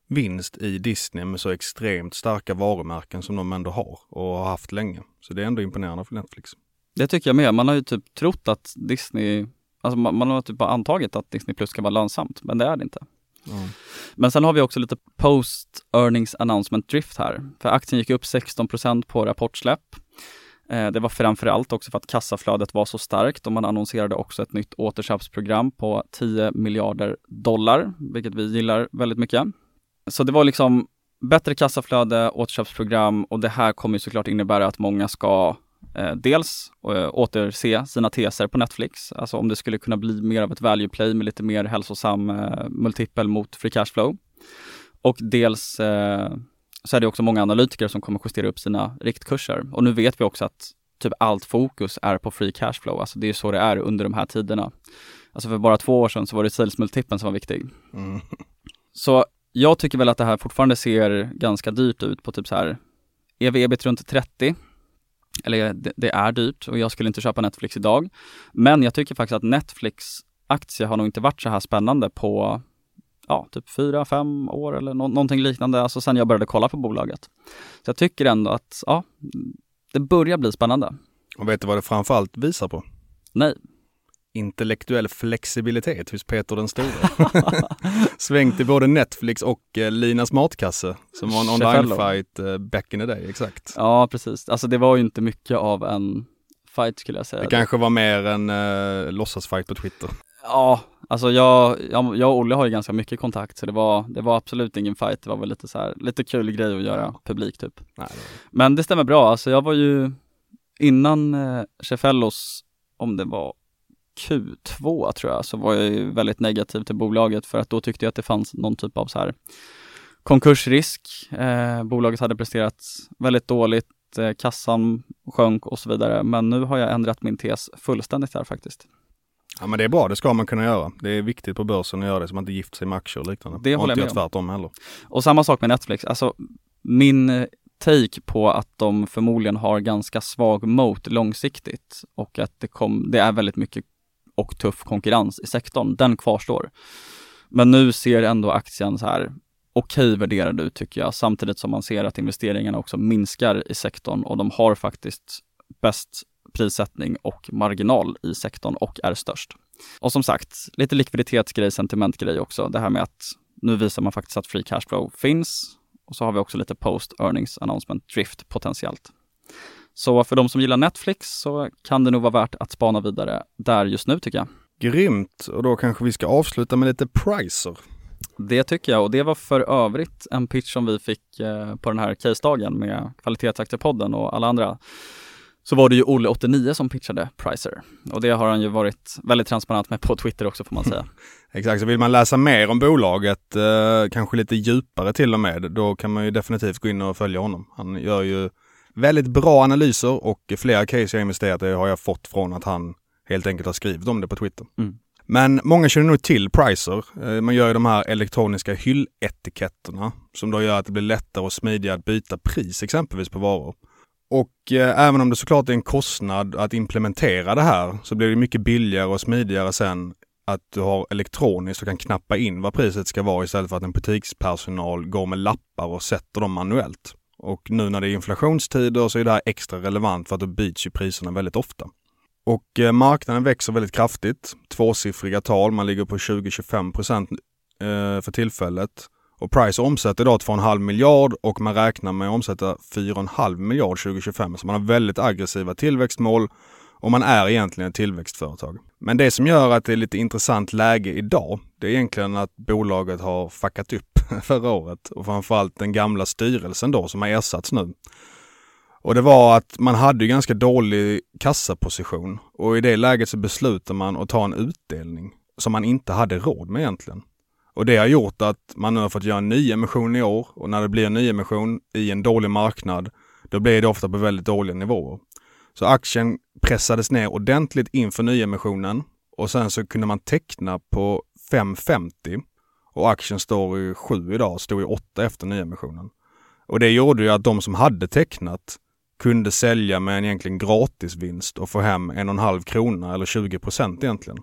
vinst i Disney med så extremt starka varumärken som de ändå har och har haft länge. Så det är ändå imponerande för Netflix. Det tycker jag med. Man har ju typ trott att Disney, alltså man, man har typ bara antagit att Disney Plus ska vara lönsamt, men det är det inte. Mm. Men sen har vi också lite post earnings announcement drift här. För aktien gick upp 16% på rapportsläpp. Eh, det var framförallt också för att kassaflödet var så starkt och man annonserade också ett nytt återköpsprogram på 10 miljarder dollar, vilket vi gillar väldigt mycket. Så det var liksom bättre kassaflöde, återköpsprogram och det här kommer ju såklart innebära att många ska eh, dels eh, återse sina teser på Netflix, alltså om det skulle kunna bli mer av ett value play med lite mer hälsosam eh, multipel mot free cash flow. Och dels eh, så är det också många analytiker som kommer justera upp sina riktkurser. Och nu vet vi också att typ allt fokus är på free cash flow, alltså det är så det är under de här tiderna. Alltså för bara två år sedan så var det sales multipeln som var viktig. Mm. Så jag tycker väl att det här fortfarande ser ganska dyrt ut på typ så här ev-ebit runt 30. Eller det, det, är dyrt och jag skulle inte köpa Netflix idag. Men jag tycker faktiskt att Netflix aktie har nog inte varit så här spännande på ja, typ fyra, fem år eller no någonting liknande, alltså sen jag började kolla på bolaget. Så jag tycker ändå att, ja, det börjar bli spännande. Och vet du vad det framförallt visar på? Nej intellektuell flexibilitet hos Peter den store. Svängt i både Netflix och eh, Linas matkasse som var en online-fight eh, back in the day, exakt. Ja, precis. Alltså det var ju inte mycket av en fight skulle jag säga. Det kanske var mer en eh, låtsasfight på Twitter. Ja, alltså jag, jag, jag och Olle har ju ganska mycket kontakt så det var, det var absolut ingen fight. Det var väl lite så här, lite kul grej att göra publik typ. Nej, det Men det stämmer bra, alltså jag var ju innan eh, Cefellos, om det var Q2 tror jag, så var jag ju väldigt negativ till bolaget för att då tyckte jag att det fanns någon typ av så här konkursrisk. Eh, bolaget hade presterat väldigt dåligt, eh, kassan sjönk och så vidare. Men nu har jag ändrat min tes fullständigt här faktiskt. Ja men det är bra, det ska man kunna göra. Det är viktigt på börsen att göra det så man inte gifter sig med aktier och liknande. Det håller jag med om. tvärtom heller. Och samma sak med Netflix, alltså min take på att de förmodligen har ganska svag moat långsiktigt och att det, kom, det är väldigt mycket och tuff konkurrens i sektorn, den kvarstår. Men nu ser ändå aktien så här okej okay värderad ut tycker jag, samtidigt som man ser att investeringarna också minskar i sektorn och de har faktiskt bäst prissättning och marginal i sektorn och är störst. Och som sagt, lite likviditetsgrej, sentimentgrej också. Det här med att nu visar man faktiskt att free cash flow finns och så har vi också lite post earnings announcement drift potentiellt. Så för de som gillar Netflix så kan det nog vara värt att spana vidare där just nu tycker jag. Grymt! Och då kanske vi ska avsluta med lite pricer. Det tycker jag och det var för övrigt en pitch som vi fick eh, på den här case-dagen med Kvalitetsaktiepodden och alla andra. Så var det ju Olle89 som pitchade Pricer och det har han ju varit väldigt transparent med på Twitter också får man säga. Exakt, så vill man läsa mer om bolaget, eh, kanske lite djupare till och med, då kan man ju definitivt gå in och följa honom. Han gör ju Väldigt bra analyser och flera case jag investerat i har jag fått från att han helt enkelt har skrivit om det på Twitter. Mm. Men många känner nog till Pricer. Eh, man gör ju de här elektroniska hylletiketterna som då gör att det blir lättare och smidigare att byta pris exempelvis på varor. Och eh, även om det såklart är en kostnad att implementera det här så blir det mycket billigare och smidigare sen att du har elektroniskt och kan knappa in vad priset ska vara istället för att en butikspersonal går med lappar och sätter dem manuellt. Och nu när det är inflationstider så är det här extra relevant för att då byts ju priserna väldigt ofta. Och eh, marknaden växer väldigt kraftigt. Tvåsiffriga tal, man ligger på 20-25 procent eh, för tillfället. Och Price omsätter idag 2,5 miljard och man räknar med att omsätta 4,5 miljard 2025. Så man har väldigt aggressiva tillväxtmål och man är egentligen ett tillväxtföretag. Men det som gör att det är lite intressant läge idag, det är egentligen att bolaget har fuckat upp förra året och framförallt den gamla styrelsen då som har ersatts nu. Och det var att man hade ganska dålig kassaposition och i det läget så beslutade man att ta en utdelning som man inte hade råd med egentligen. Och det har gjort att man nu har fått göra en nyemission i år och när det blir en nyemission i en dålig marknad, då blir det ofta på väldigt dåliga nivåer. Så aktien pressades ner ordentligt inför nyemissionen och sen så kunde man teckna på 5,50 och aktien står i 7 idag, stod i 8 efter nyemissionen. Och det gjorde ju att de som hade tecknat kunde sälja med en egentligen gratisvinst och få hem en och en halv krona eller 20 procent egentligen.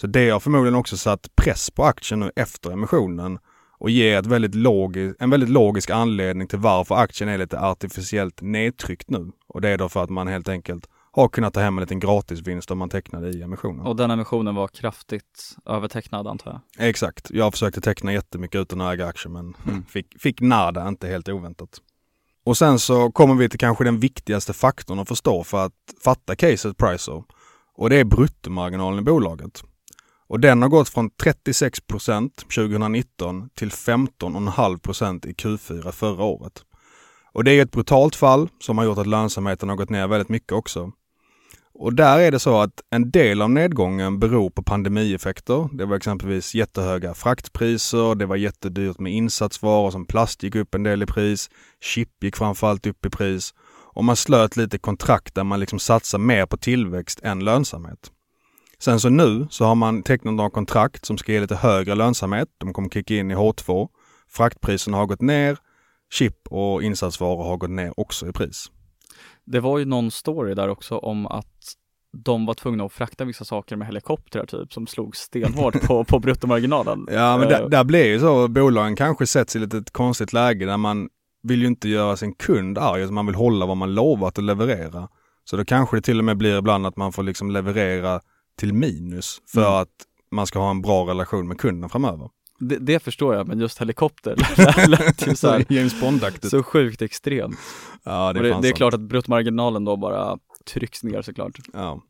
Så det har förmodligen också satt press på aktien nu efter emissionen och ger ett väldigt logisk, en väldigt logisk anledning till varför aktien är lite artificiellt nedtryckt nu. Och det är då för att man helt enkelt har kunnat ta hem en liten gratisvinst om man tecknade i emissionen. Och den emissionen var kraftigt övertecknad antar jag? Exakt. Jag försökte teckna jättemycket utan att äga aktier men mm. fick, fick nada, inte helt oväntat. Och sen så kommer vi till kanske den viktigaste faktorn att förstå för att fatta caset Pricer. Och det är bruttomarginalen i bolaget. Och den har gått från 36% 2019 till 15,5% i Q4 förra året. Och det är ett brutalt fall som har gjort att lönsamheten har gått ner väldigt mycket också. Och där är det så att en del av nedgången beror på pandemieffekter. Det var exempelvis jättehöga fraktpriser, det var jättedyrt med insatsvaror som plast gick upp en del i pris, chip gick framförallt upp i pris och man slöt lite kontrakt där man liksom satsar mer på tillväxt än lönsamhet. Sen så nu så har man tecknat några kontrakt som ska ge lite högre lönsamhet. De kommer kicka in i H2. Fraktpriserna har gått ner. Chip och insatsvaror har gått ner också i pris. Det var ju någon story där också om att de var tvungna att frakta vissa saker med helikoptrar typ som slog stenhårt på, på bruttomarginalen. Ja men där, eh. där blir ju så, bolagen kanske sätts i ett litet konstigt läge där man vill ju inte göra sin kund arg, utan man vill hålla vad man lovat att leverera. Så då kanske det till och med blir ibland att man får liksom leverera till minus för mm. att man ska ha en bra relation med kunden framöver. Det, det förstår jag, men just helikopter lät ju så James Bond-aktigt. Så sjukt extremt. Ja, det, är, det, det är klart att bruttomarginalen då bara trycks ner såklart. Ja.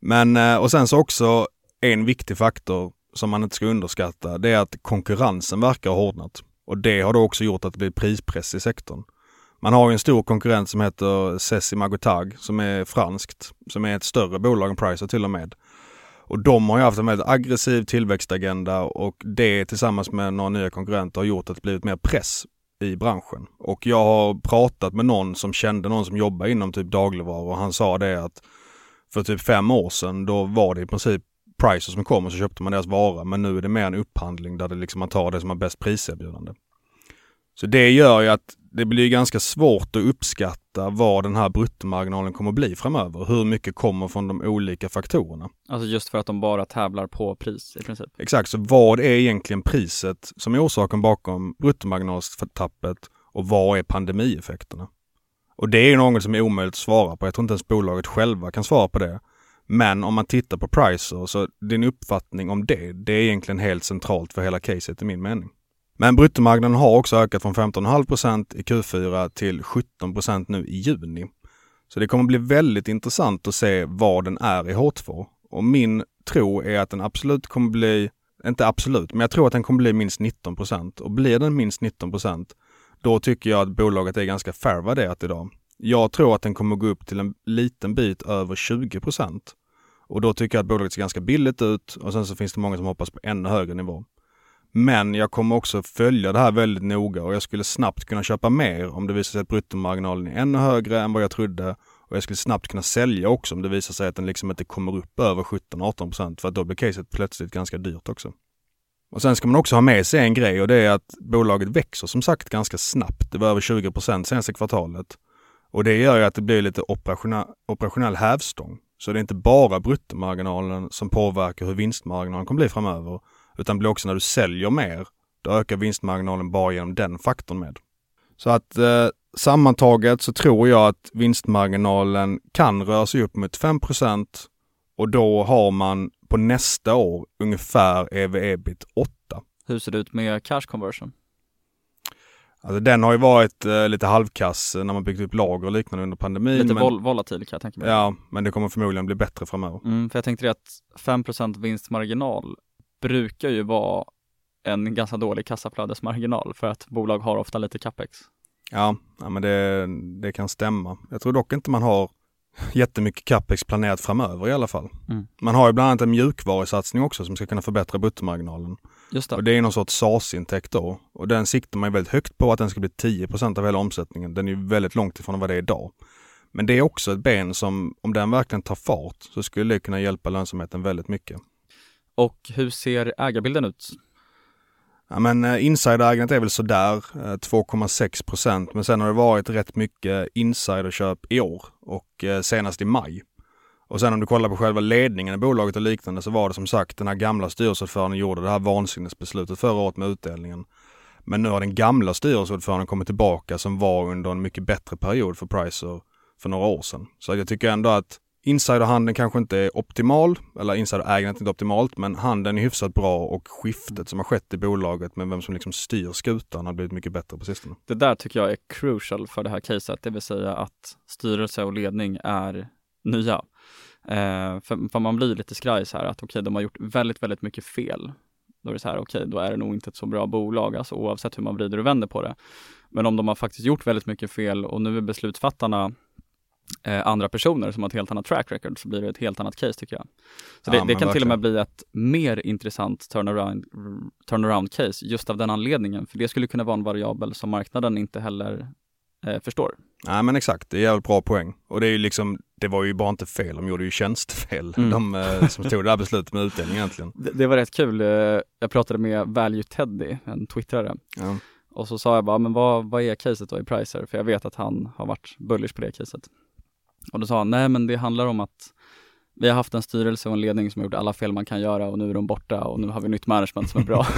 Men, eh, och sen så också en viktig faktor som man inte ska underskatta, det är att konkurrensen verkar ha hårdnat. Och det har då också gjort att det blir prispress i sektorn. Man har ju en stor konkurrent som heter Ceci Magotag som är franskt, som är ett större bolag än Pricer till och med. Och de har ju haft en väldigt aggressiv tillväxtagenda och det tillsammans med några nya konkurrenter har gjort att det blivit mer press i branschen. Och jag har pratat med någon som kände någon som jobbar inom typ dagligvaror och han sa det att för typ fem år sedan då var det i princip Pricer som kom och så köpte man deras vara men nu är det mer en upphandling där det liksom man tar det som har bäst priserbjudande. Så det gör ju att det blir ganska svårt att uppskatta vad den här bruttomarginalen kommer att bli framöver. Hur mycket kommer från de olika faktorerna. Alltså just för att de bara tävlar på pris i princip? Exakt, så vad är egentligen priset som är orsaken bakom bruttomarginaltappet och vad är pandemieffekterna? Och det är något som är omöjligt att svara på. Jag tror inte ens bolaget själva kan svara på det. Men om man tittar på pricer så din uppfattning om det, det är egentligen helt centralt för hela caset i min mening. Men bruttomarknaden har också ökat från 15,5% i Q4 till 17% nu i juni. Så det kommer bli väldigt intressant att se vad den är i H2. Och min tro är att den absolut kommer bli, inte absolut, men jag tror att den kommer bli minst 19% Och blir den minst 19% då tycker jag att bolaget är ganska fair värderat idag. Jag tror att den kommer gå upp till en liten bit över 20% Och då tycker jag att bolaget ser ganska billigt ut och sen så finns det många som hoppas på ännu högre nivå. Men jag kommer också följa det här väldigt noga och jag skulle snabbt kunna köpa mer om det visar sig att bruttomarginalen är ännu högre än vad jag trodde. Och jag skulle snabbt kunna sälja också om det visar sig att den liksom inte kommer upp över 17-18% för att då blir caset plötsligt ganska dyrt också. Och sen ska man också ha med sig en grej och det är att bolaget växer som sagt ganska snabbt. Det var över 20% senaste kvartalet. Och det gör ju att det blir lite operationell, operationell hävstång. Så det är inte bara bruttomarginalen som påverkar hur vinstmarginalen kommer bli framöver. Utan blir också när du säljer mer, då ökar vinstmarginalen bara genom den faktorn med. Så att eh, sammantaget så tror jag att vinstmarginalen kan röra sig upp mot 5% och då har man på nästa år ungefär ev-ebit 8. Hur ser det ut med cash conversion? Alltså den har ju varit eh, lite halvkass när man byggt upp lager och liknande under pandemin. Lite men, vol volatil kan jag tänka mig. Ja, men det kommer förmodligen bli bättre framöver. Mm, för jag tänkte det att 5% vinstmarginal brukar ju vara en ganska dålig kassaflödesmarginal för att bolag har ofta lite capex. Ja, ja men det, det kan stämma. Jag tror dock inte man har jättemycket capex planerat framöver i alla fall. Mm. Man har ju bland annat en mjukvarusatsning också som ska kunna förbättra bruttomarginalen. Just det. Och det är någon sorts SaaS-intäkt då. Och den siktar man ju väldigt högt på att den ska bli 10% av hela omsättningen. Den är ju väldigt långt ifrån vad det är idag. Men det är också ett ben som, om den verkligen tar fart, så skulle det kunna hjälpa lönsamheten väldigt mycket. Och hur ser ägarbilden ut? Ja men eh, insiderägandet är väl sådär, eh, 2,6 procent. Men sen har det varit rätt mycket insiderköp i år och eh, senast i maj. Och sen om du kollar på själva ledningen i bolaget och liknande så var det som sagt den här gamla styrelseordföranden gjorde det här vansinnesbeslutet förra året med utdelningen. Men nu har den gamla styrelseordföranden kommit tillbaka som var under en mycket bättre period för Pricer för några år sedan. Så jag tycker ändå att insiderhandeln kanske inte är optimal, eller insiderägandet är inte optimalt, men handeln är hyfsat bra och skiftet som har skett i bolaget med vem som liksom styr skutan har blivit mycket bättre på sistone. Det där tycker jag är crucial för det här caset, det vill säga att styrelse och ledning är nya. Eh, för, för, man blir lite skraj så här att okej, okay, de har gjort väldigt, väldigt mycket fel. Då är det så här, okej, okay, då är det nog inte ett så bra bolag, alltså oavsett hur man vrider och vänder på det. Men om de har faktiskt gjort väldigt mycket fel och nu är beslutsfattarna eh, andra personer som har ett helt annat track record så blir det ett helt annat case tycker jag. Så det, Ja, det kan till och med verkligen. bli ett mer intressant turnaround, turnaround case just av den anledningen. För det skulle kunna vara en variabel som marknaden inte heller eh, förstår. Nej men exakt, det är jävligt bra poäng. Och det är ju liksom, det var ju bara inte fel, de gjorde ju tjänstefel. Mm. De eh, som tog det här beslutet med utdelning egentligen. Det, det var rätt kul. eh, Jag pratade med Value Teddy, en twittrare. Ja. Och så sa jag bara, men vad, vad är caset då i Pricer? För jag vet att han har varit bullish på det caset. Och då sa han, nej men det handlar om att vi har haft en styrelse och en ledning som har gjort alla fel man kan göra och nu är de borta och nu har vi nytt management som är bra.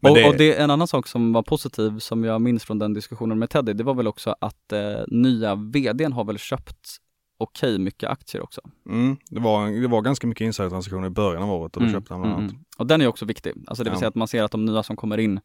Men och, det- och det är en annan sak som var positiv som jag minns från den diskussionen med Teddy, det var väl också att eh, nya vdn har väl köpt okej mycket aktier också. Mm, det, var, det var ganska mycket insidertransaktioner i början av året och då Mm, köpte han bland mm, annat. mm. Och den är också viktig, alltså det vill Ja. säga att man ser att de nya som kommer in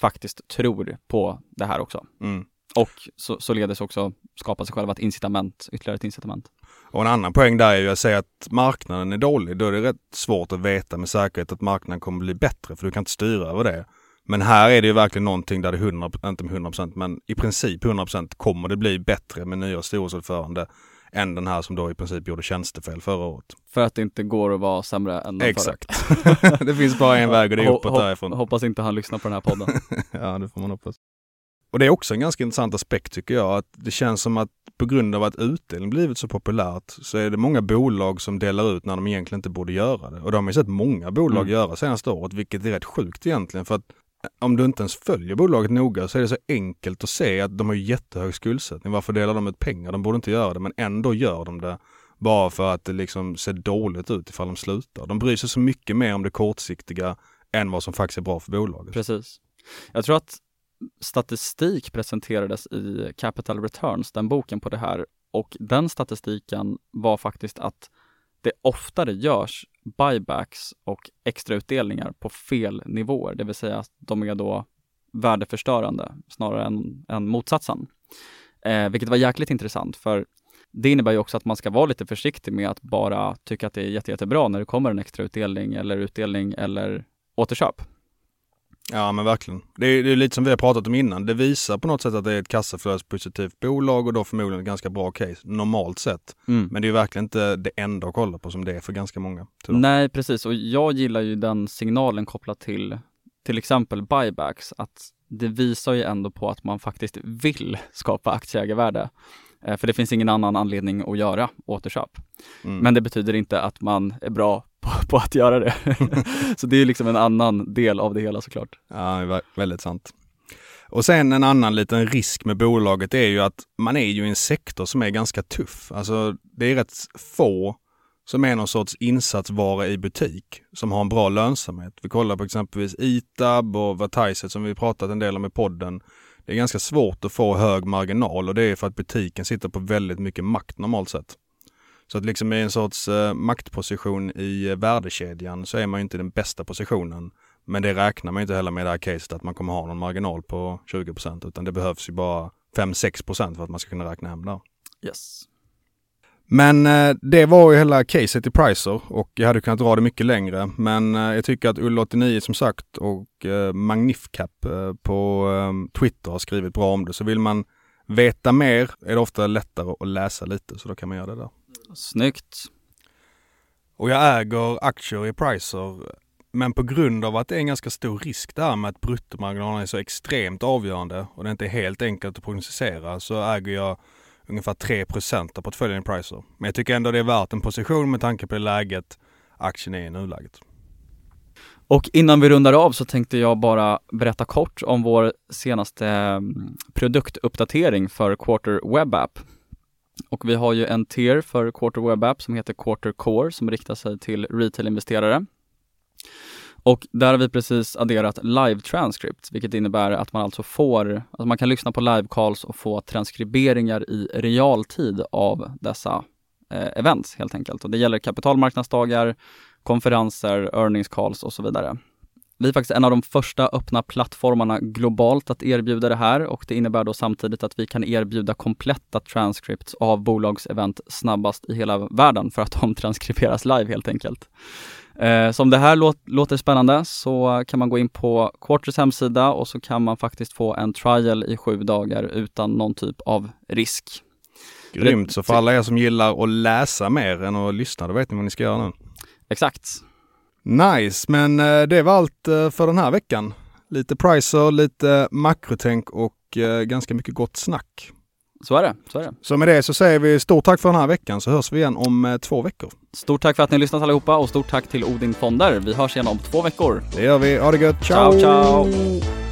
faktiskt tror på det här också. Mm. Och så, således också skapa sig själva ett incitament, ytterligare ett incitament. Och en annan poäng där är ju att säga att marknaden är dålig. Då är det rätt svårt att veta med säkerhet att marknaden kommer bli bättre för du kan inte styra över det. Men här är det ju verkligen någonting där det 100, inte med 100% men i princip 100% kommer det bli bättre med nya styrelseordförande än den här som då i princip gjorde tjänstefel förra året. För att det inte går att vara sämre än den Exakt. det finns bara en väg och det är uppåt därifrån. Hoppas inte han lyssnar på den här podden. Ja, det får man hoppas. Och det är också en ganska intressant aspekt tycker jag, att det känns som att på grund av att utdelning blivit så populärt så är det många bolag som delar ut när de egentligen inte borde göra det. Och det har man ju sett många bolag Mm. göra senaste året, vilket är rätt sjukt egentligen. För att om du inte ens följer bolaget noga så är det så enkelt att se att de har jättehög skuldsättning. Varför delar de ut pengar? De borde inte göra det, men ändå gör de det. Bara för att det liksom ser dåligt ut ifall de slutar. De bryr sig så mycket mer om det kortsiktiga än vad som faktiskt är bra för bolaget. Precis. Jag tror att statistik presenterades i Capital Returns, den boken på det här. Och den statistiken var faktiskt att det oftare görs buybacks och extrautdelningar på fel nivåer, det vill säga att de är då värdeförstörande snarare än, än motsatsen. Eh, vilket var jäkligt intressant för det innebär ju också att man ska vara lite försiktig med att bara tycka att det är jätte, jättebra när det kommer en extrautdelning eller utdelning eller återköp. Ja men verkligen. Det är, det är lite som vi har pratat om innan. Det visar på något sätt att det är ett kassaflödespositivt bolag och då förmodligen ett ganska bra case, normalt sett. Mm. Men det är verkligen inte det enda att kolla på som det är för ganska många. Nej, precis. Och jag gillar ju den signalen kopplat till till exempel buybacks, att det visar ju ändå på att man faktiskt vill skapa aktieägarvärde. Eh, För det finns ingen annan anledning att göra återköp. Mm. Men det betyder inte att man är bra på, på att göra det. Så det är liksom en annan del av det hela såklart. Ja, väldigt sant. Och sen en annan liten risk med bolaget är ju att man är ju i en sektor som är ganska tuff. Alltså det är rätt få som är någon sorts insatsvara i butik som har en bra lönsamhet. Vi kollar på exempelvis Itab och Vertiset som vi pratat en del om i podden. Det är ganska svårt att få hög marginal och det är för att butiken sitter på väldigt mycket makt normalt sett. Så att liksom i en sorts eh, maktposition i eh, värdekedjan så är man ju inte den bästa positionen. Men det räknar man inte heller med i det här caset att man kommer ha någon marginal på 20% utan det behövs ju bara 5-6% för att man ska kunna räkna hem där. Yes. Men eh, det var ju hela caset i Pricer och jag hade kunnat dra det mycket längre. Men eh, jag tycker att Ull89 som sagt och eh, Magnifcap eh, på eh, Twitter har skrivit bra om det. Så vill man veta mer är det ofta lättare att läsa lite så då kan man göra det där. Snyggt. Och jag äger aktier i Pricer men på grund av att det är en ganska stor risk där med att bruttomarginalen är så extremt avgörande och det inte är helt enkelt att prognostisera så äger jag ungefär 3% av portföljen i Pricer. Men jag tycker ändå det är värt en position med tanke på det läget aktien är i nuläget. Och innan vi rundar av så tänkte jag bara berätta kort om vår senaste mm, produktuppdatering för Quarter Web App. Och vi har ju en tier för Quarter Web App som heter Quarter Core som riktar sig till retail-investerare. Och där har vi precis adderat live transcript, vilket innebär att man alltså får, alltså man kan lyssna på live calls och få transkriberingar i realtid av dessa eh, events helt enkelt. Och det gäller kapitalmarknadsdagar, konferenser, earnings calls och så vidare. Vi är faktiskt en av de första öppna plattformarna globalt att erbjuda det här och det innebär då samtidigt att vi kan erbjuda kompletta transcripts av bolagsevent snabbast i hela världen för att de transkriberas live helt enkelt. Eh, så om det här låt, låter spännande så kan man gå in på Quarters hemsida och så kan man faktiskt få en trial i sju dagar utan någon typ av risk. Grymt, så för alla er som gillar att läsa mer än att lyssna, då vet ni vad ni ska göra nu. Exakt. Nice, men eh, det var allt eh, för den här veckan. Lite pricer, lite makrotänk och eh, ganska mycket gott snack. Så är det, så är det. Så med det så säger vi stort tack för den här veckan så hörs vi igen om två veckor. Stort tack för att ni har lyssnat allihopa och stort tack till Odin Fonder. Vi hörs igen om två veckor. Det gör vi. Ha det gött. ciao, ciao. ciao.